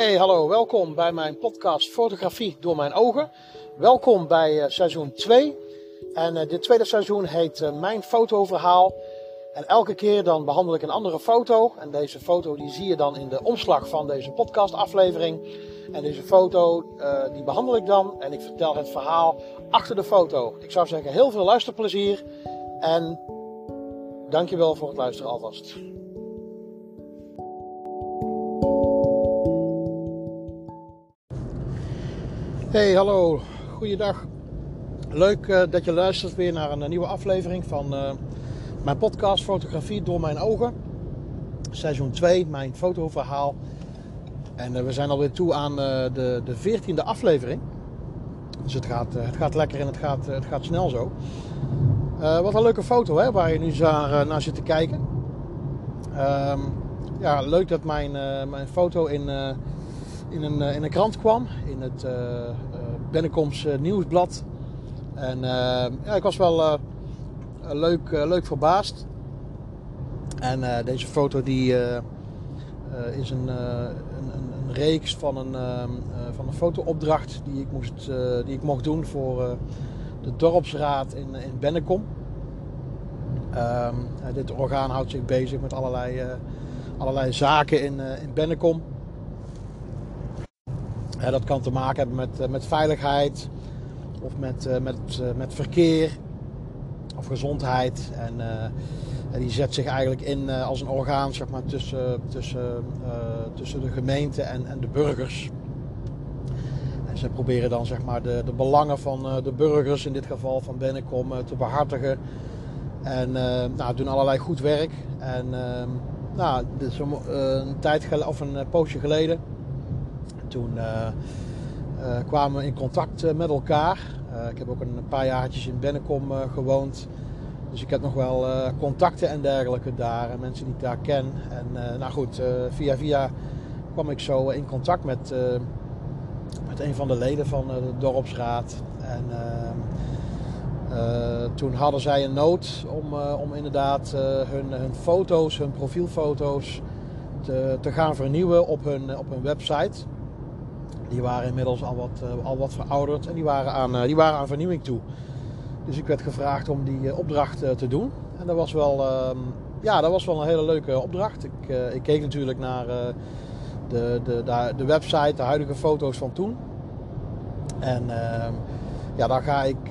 Hey, hallo, welkom bij mijn podcast Fotografie door mijn ogen. Welkom bij uh, seizoen 2. En uh, dit tweede seizoen heet uh, Mijn fotoverhaal. En elke keer dan behandel ik een andere foto. En deze foto die zie je dan in de omslag van deze podcastaflevering. En deze foto die behandel ik dan en ik vertel het verhaal achter de foto. Ik zou zeggen heel veel luisterplezier en dankjewel voor het luisteren alvast. Hey, hallo. Goeiedag. Leuk uh, dat je luistert weer naar een nieuwe aflevering van uh, mijn podcast Fotografie door mijn ogen. Seizoen 2, mijn fotoverhaal. En we zijn alweer toe aan de, de 14e aflevering. Dus het gaat, het gaat lekker en het gaat, het gaat snel zo. wat een leuke foto hè, waar je nu naar, naar zit te kijken. Ehm, ja, leuk dat mijn, mijn foto in in een, in een krant kwam, in het uh, Bennekoms nieuwsblad. En ja, ik was wel leuk, leuk verbaasd. En deze foto die, is een, een, een, reeks van een, van een fotoopdracht die ik, moest, die ik mocht doen voor de dorpsraad in, in Bennekom. Um, dit orgaan houdt zich bezig met allerlei, allerlei zaken in, in Bennekom dat kan te maken hebben met, eh, met veiligheid of met, eh, met, eh, met verkeer of gezondheid. En, die zet zich eigenlijk in als een orgaan zeg maar, tussen, tussen, tussen de gemeente en, en de burgers. En ze proberen dan zeg maar, de, de belangen van de burgers, in dit geval van Bennekom, te behartigen. En nou, doen allerlei goed werk. En nou, dit is een, een tijd of een poosje geleden toen uh, uh, kwamen we in contact eh, met elkaar. ik heb ook een paar jaartjes in Bennekom gewoond. Dus ik heb nog wel contacten en dergelijke daar. En mensen die ik daar ken. En nou goed, via via kwam ik zo in contact met, met een van de leden van de dorpsraad. En toen hadden zij een nood om, om inderdaad hun, hun foto's, hun profielfoto's te, te gaan vernieuwen op hun, op hun website. Die waren inmiddels al wat, uh, al wat verouderd en die waren, aan, uh, die waren aan vernieuwing toe. Dus ik werd gevraagd om die uh, opdracht te doen. En dat was wel, ehm, ja, dat was wel een hele leuke opdracht. Ik, ik keek natuurlijk naar de, de, de, de, website, de huidige foto's van toen. En ehm, ja, dan ga, ik,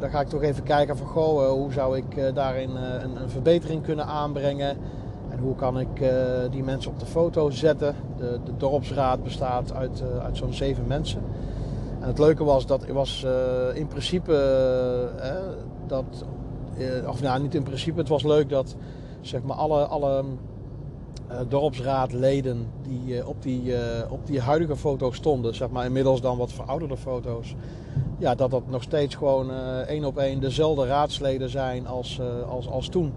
dan ga ik toch even kijken van goh, hoe zou ik daarin een, een verbetering kunnen aanbrengen hoe kan ik uh, die mensen op de foto zetten? De, de dorpsraad bestaat uit, uh, uit zo'n zeven mensen. En het leuke was dat was uh, in principe, dat, of nou niet in principe, het was leuk dat zeg maar alle, alle dorpsraadleden die op, die, op die huidige foto stonden, zeg maar inmiddels dan wat verouderde foto's, ja, dat dat nog steeds gewoon één op één dezelfde raadsleden zijn als, als, als toen.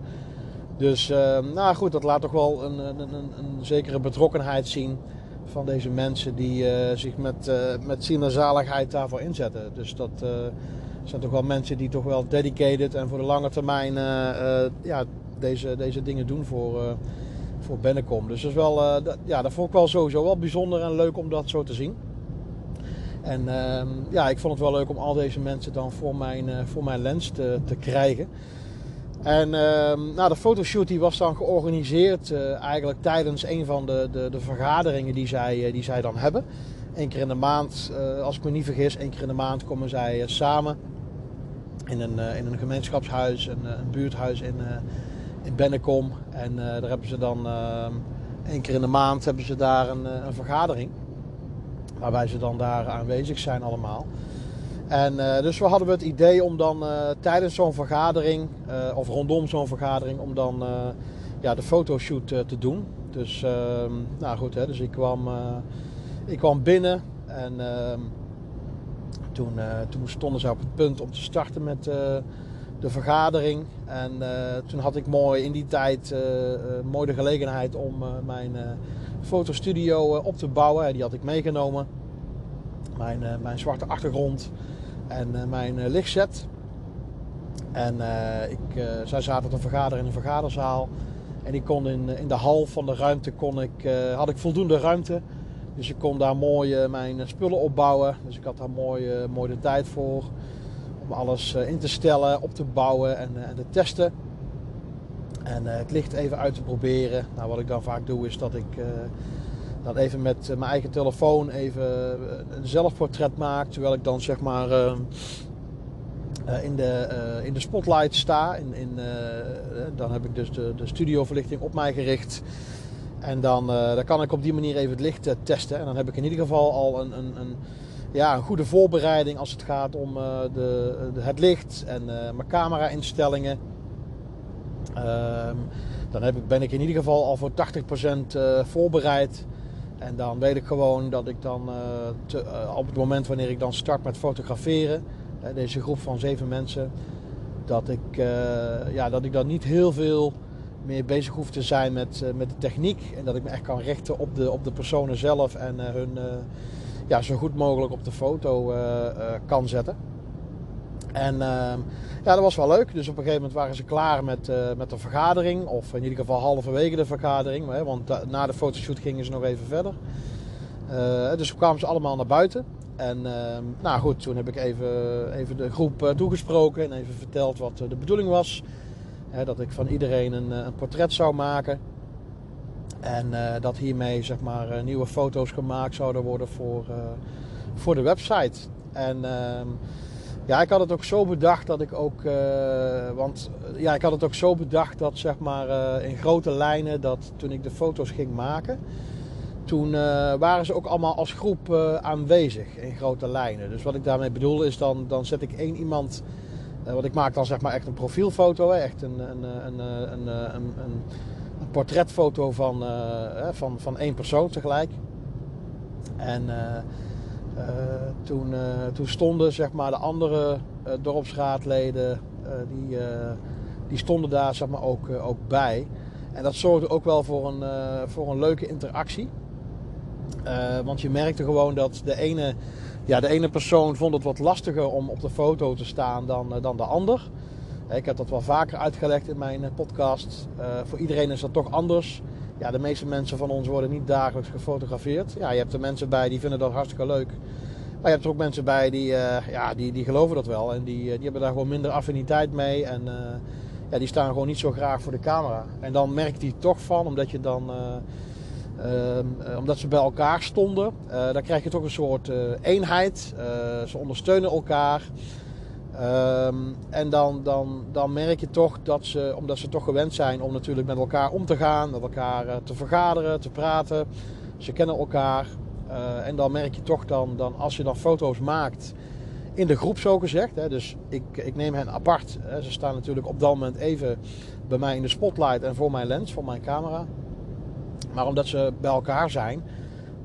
Dus ehm, nou goed, dat laat toch wel een, een, een, een zekere betrokkenheid zien van deze mensen die uh, zich met, uh, met ziel en zaligheid daarvoor inzetten. Dus dat uh, zijn toch wel mensen die toch wel dedicated en voor de lange termijn ja, deze, deze dingen doen voor, voor Bennekom. Dus dat, is wel, ja, dat vond ik wel sowieso wel bijzonder en leuk om dat zo te zien. En ehm, ja, ik vond het wel leuk om al deze mensen dan voor mijn, voor mijn lens te, te krijgen. En uh, nou, de fotoshoot die was dan georganiseerd uh, eigenlijk tijdens een van de, de, de vergaderingen die zij, uh, die zij dan hebben. Eén keer in de maand, uh, als ik me niet vergis, één keer in de maand komen zij samen in een, in een gemeenschapshuis, een, een buurthuis in, in Bennekom. En daar hebben ze dan ehm, één keer in de maand hebben ze daar een, een vergadering. Waarbij ze dan daar aanwezig zijn allemaal. En uh, dus we hadden het idee om dan uh, tijdens zo'n vergadering, uh, of rondom zo'n vergadering, om dan ja, de fotoshoot te doen. Dus, ehm, nou goed, hè, dus ik kwam, ik kwam binnen en ehm, toen, toen stonden ze op het punt om te starten met de vergadering. En toen had ik mooi in die tijd mooi de gelegenheid om mijn fotostudio op te bouwen. Die had ik meegenomen. Mijn, mijn zwarte achtergrond en uh, mijn uh, lichtset. En ik, zij zaten te vergaderen in een vergaderzaal. En ik kon in, in de hal van de ruimte kon ik, had ik voldoende ruimte Dus ik kon daar mooi mijn spullen opbouwen. Dus ik had daar mooi, mooi de tijd voor om alles in te stellen, op te bouwen en, en te testen. En het licht even uit te proberen. Nou, wat ik dan vaak doe is dat ik dan even met mijn eigen telefoon even een zelfportret maak. Terwijl ik dan zeg maar uh, in, de, in de spotlight sta. In, in, dan heb ik dus de, de studioverlichting op mij gericht. En dan, dan kan ik op die manier even het licht testen. En dan heb ik in ieder geval al een, een, een ja, een goede voorbereiding als het gaat om de, de, het licht en mijn camera-instellingen. Ehm, dan ben ik in ieder geval al voor 80% voorbereid. En dan weet ik gewoon dat ik dan te, op het moment wanneer ik dan start met fotograferen deze groep van zeven mensen, dat ik, uh, ja, dat ik dan niet heel veel meer bezig hoef te zijn met, met de techniek. En dat ik me echt kan richten op de, op de personen zelf en hun ja, zo goed mogelijk op de foto kan zetten. En ehm, ja, dat was wel leuk. Dus op een gegeven moment waren ze klaar met, met de vergadering. Of in ieder geval halverwege de vergadering. Want na de fotoshoot gingen ze nog even verder. dus kwamen ze allemaal naar buiten. En ehm, nou goed, toen heb ik even, even de groep uh, toegesproken en even verteld wat eh, de bedoeling was. dat ik van iedereen een, eh, een portret zou maken. En dat hiermee zeg maar nieuwe foto's gemaakt zouden worden voor, voor de website. En ehm, ja, ik had het ook zo bedacht dat ik ook. want ja, ik had het ook zo bedacht dat zeg maar in grote lijnen dat toen ik de foto's ging maken toen uh, waren ze ook allemaal als groep aanwezig in grote lijnen. Dus wat ik daarmee bedoel is dan, dan zet ik één iemand... Want ik maak dan zeg maar echt een profielfoto. Hè, echt een, een, een, een, een, een portretfoto van, van, van één persoon tegelijk. En toen, toen stonden zeg maar de andere dorpsraadleden... die, die stonden daar zeg maar ook, ook bij... En dat zorgde ook wel voor een, voor een leuke interactie. Want je merkte gewoon dat de ene, ja, de ene persoon vond het wat lastiger om op de foto te staan dan, dan de ander. Ik heb dat wel vaker uitgelegd in mijn podcast. voor iedereen is dat toch anders. Ja, de meeste mensen van ons worden niet dagelijks gefotografeerd. Ja, je hebt er mensen bij die vinden dat hartstikke leuk. Maar je hebt er ook mensen bij die, ja, die, die geloven dat wel. En die, die hebben daar gewoon minder affiniteit mee. En ja, die staan gewoon niet zo graag voor de camera. En dan merkt hij toch van, omdat je dan Ehm, eh, omdat ze bij elkaar stonden. Uh, dan krijg je toch een soort uh, eenheid. ze ondersteunen elkaar. Ehm, en dan, dan, dan merk je toch dat ze, omdat ze toch gewend zijn om natuurlijk met elkaar om te gaan, met elkaar te vergaderen, te praten. Ze kennen elkaar. en dan merk je toch dan, dan, als je dan foto's maakt in de groep zo gezegd. Hè, dus ik, ik neem hen apart. Hè, ze staan natuurlijk op dat moment even bij mij in de spotlight en voor mijn lens, voor mijn camera. Maar omdat ze bij elkaar zijn,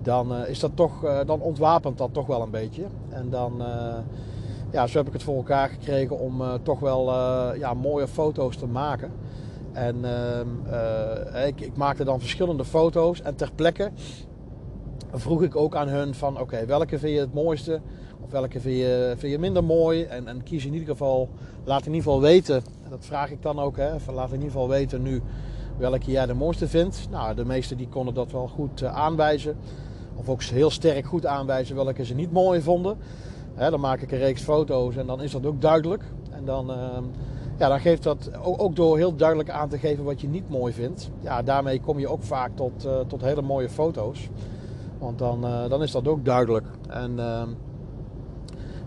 dan uh, is dat toch, dan ontwapent dat toch wel een beetje. En dan, ja, zo heb ik het voor elkaar gekregen om toch wel ja, mooie foto's te maken. En ehm, ik, ik, maakte dan verschillende foto's en ter plekke vroeg ik ook aan hun van oké, welke vind je het mooiste? Of welke vind je, vind je minder mooi? En, en kies in ieder geval, laat in ieder geval weten, en dat vraag ik dan ook, hè, van laat in ieder geval weten nu welke jij de mooiste vindt. Nou, de meesten die konden dat wel goed aanwijzen. Of ook heel sterk goed aanwijzen welke ze niet mooi vonden. Dan maak ik een reeks foto's en dan is dat ook duidelijk. En dan, uh, ja, dan geeft dat ook, door heel duidelijk aan te geven wat je niet mooi vindt. Ja, daarmee kom je ook vaak tot, uh, tot hele mooie foto's. Want dan, eh, dan is dat ook duidelijk. En ehm,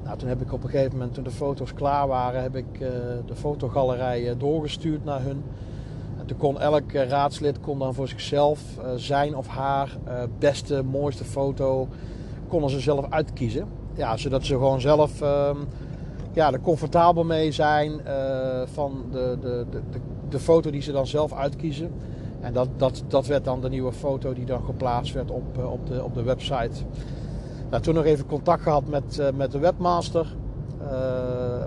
nou, toen heb ik op een gegeven moment, toen de foto's klaar waren, heb ik de fotogalerij doorgestuurd naar hun. En kon elk eh, raadslid kon dan voor zichzelf zijn of haar beste, mooiste foto konden ze zelf uitkiezen. Ja, zodat ze gewoon zelf uh, ja, er comfortabel mee zijn uh, van de, de, de, de, foto die ze dan zelf uitkiezen. En dat, dat, dat werd dan de nieuwe foto die dan geplaatst werd op, op, de, op de website. Nou, toen nog even contact gehad met, met de webmaster.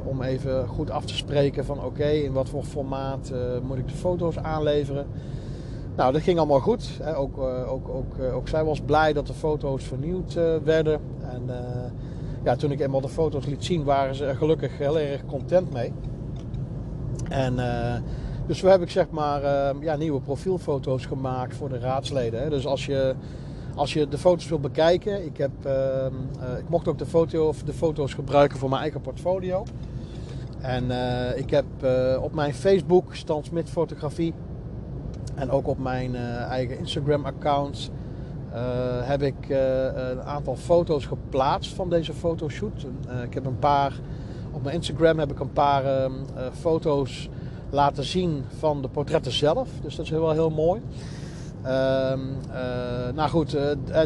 Om even goed af te spreken van oké, in wat voor formaat moet ik de foto's aanleveren. Nou, dat ging allemaal goed. Ook, ook, ook, ook zij was blij dat de foto's vernieuwd werden. En ja, toen ik eenmaal de foto's liet zien, waren ze er gelukkig heel erg content mee. En dus zo heb ik zeg maar ja, nieuwe profielfoto's gemaakt voor de raadsleden. Hè. Dus als je als je de foto's wil bekijken, ik, heb, ehm, ik mocht ook de, foto, of de foto's gebruiken voor mijn eigen portfolio. En ik heb op mijn Facebook, Stan Smit Fotografie, en ook op mijn eigen Instagram account heb ik een aantal foto's geplaatst van deze fotoshoot. ik heb een paar op mijn Instagram heb ik een paar ehm, eh, foto's laten zien van de portretten zelf. Dus dat is wel heel mooi. Ehm, eh, nou goed,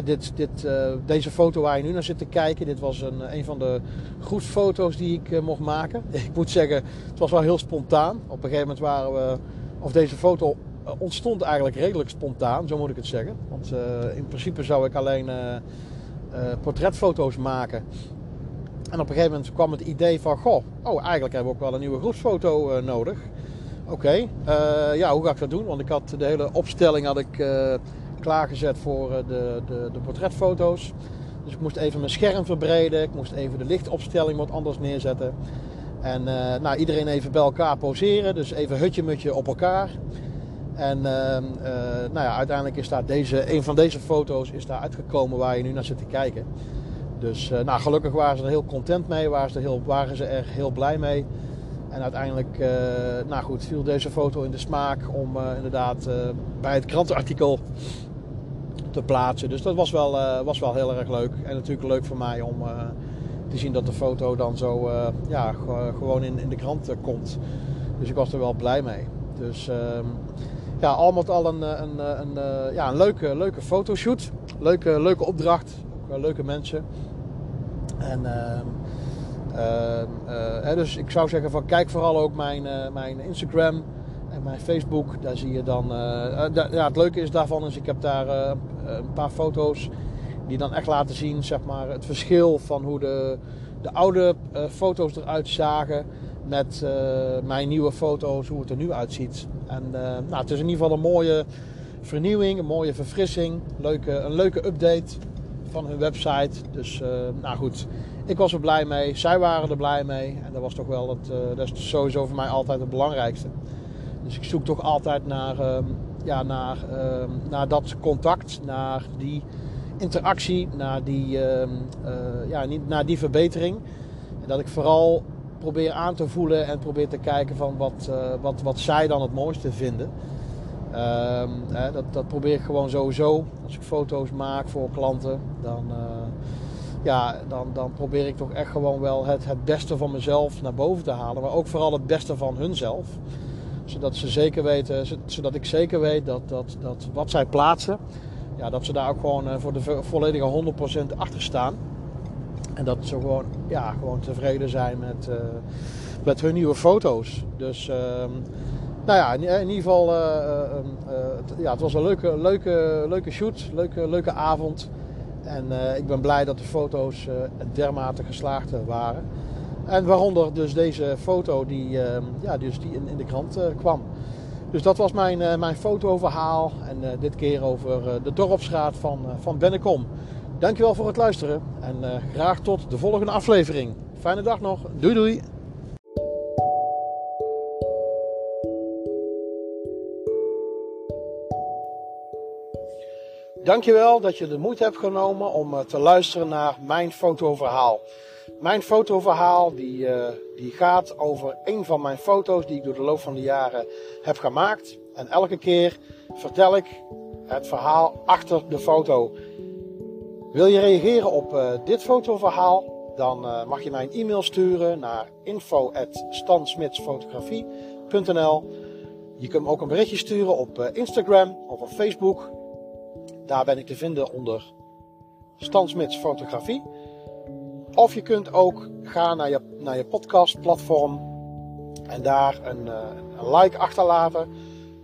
dit, dit, deze foto waar je nu naar zit te kijken, dit was een, een van de groepsfoto's die ik mocht maken. Ik moet zeggen, het was wel heel spontaan. Op een gegeven moment waren we, of deze foto ontstond eigenlijk redelijk spontaan, zo moet ik het zeggen. Want in principe zou ik alleen portretfoto's maken. En op een gegeven moment kwam het idee van, goh, oh, eigenlijk hebben we ook wel een nieuwe groepsfoto nodig. Oké, eh, ja, hoe ga ik dat doen? Want ik had de hele opstelling had ik, klaargezet voor de, de, de, portretfoto's. Dus ik moest even mijn scherm verbreden. Ik moest even de lichtopstelling wat anders neerzetten. En nou, iedereen even bij elkaar poseren. Dus even hutje-mutje op elkaar. En ehm, nou ja, uiteindelijk is daar deze, een van deze foto's is daar uitgekomen waar je nu naar zit te kijken. Dus uh, nou, gelukkig waren ze er heel content mee, waren ze er heel, waren ze er heel blij mee. En uiteindelijk uh, nou goed, viel deze foto in de smaak om inderdaad bij het krantenartikel te plaatsen. Dus dat was wel, was wel heel erg leuk. En natuurlijk leuk voor mij om te zien dat de foto dan zo ja, gewoon in, in de krant komt. Dus ik was er wel blij mee. Dus ehm, ja, al met al een, een, een, ja, een leuke, leuke fotoshoot. Leuke, leuke opdracht. Ook leuke mensen. En, uh, uh, dus ik zou zeggen van kijk vooral ook mijn, mijn Instagram en mijn Facebook. Daar zie je dan. ja, het leuke is daarvan is ik heb daar een paar foto's die dan echt laten zien zeg maar, het verschil van hoe de, de oude foto's eruit zagen met mijn nieuwe foto's, hoe het er nu uitziet. En nou, het is in ieder geval een mooie vernieuwing, een mooie verfrissing, leuke, een leuke update van hun website. Dus uh, nou goed, ik was er blij mee. Zij waren er blij mee. En dat was toch wel het, uh, dat is sowieso voor mij altijd het belangrijkste. Dus ik zoek toch altijd naar, uh, ja, naar, ehm, naar dat contact, naar die interactie, naar die, ehm, eh, ja, naar die verbetering. Dat ik vooral probeer aan te voelen en probeer te kijken van wat, wat, wat zij dan het mooiste vinden. Um, hè, dat, dat, probeer ik gewoon sowieso. Als ik foto's maak voor klanten, dan, uh, ja, dan, dan probeer ik toch echt gewoon wel het, het beste van mezelf naar boven te halen. Maar ook vooral het beste van hunzelf. Zodat, ze zeker weten, zodat ik zeker weet dat, dat, dat wat zij plaatsen, ja, dat ze daar ook gewoon uh, voor de volledige 100% achter staan. En dat ze gewoon, ja, gewoon tevreden zijn met, uh, met hun nieuwe foto's. Dus ehm, nou ja, in, ieder geval, uh, het, ja, het was een leuke, leuke, leuke shoot, leuke, leuke avond. En ik ben blij dat de foto's dermate geslaagd waren. En waaronder dus deze foto die, ja, dus die in, in de krant kwam. Dus dat was mijn, mijn fotoverhaal. En dit keer over de dorpsraad van, van Bennekom. Dankjewel voor het luisteren. En graag tot de volgende aflevering. Fijne dag nog. Doei doei. Dankjewel dat je de moeite hebt genomen om eh, te luisteren naar mijn fotoverhaal. Mijn fotoverhaal die, uh, die gaat over een van mijn foto's die ik door de loop van de jaren heb gemaakt. En elke keer vertel ik het verhaal achter de foto. Wil je reageren op uh, dit fotoverhaal? Dan uh, mag je mij een e-mail sturen naar info.stansmitsfotografie.nl Je kunt me ook een berichtje sturen op Instagram of op Facebook. Daar ben ik te vinden onder Stansmits Fotografie. Of je kunt ook gaan naar je, naar je podcastplatform en daar een, een like achterlaten.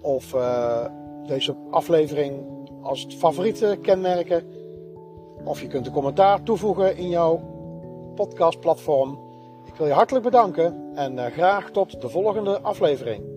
Of deze aflevering als favoriete kenmerken. Of je kunt een commentaar toevoegen in jouw podcastplatform. Ik wil je hartelijk bedanken en uh, graag tot de volgende aflevering.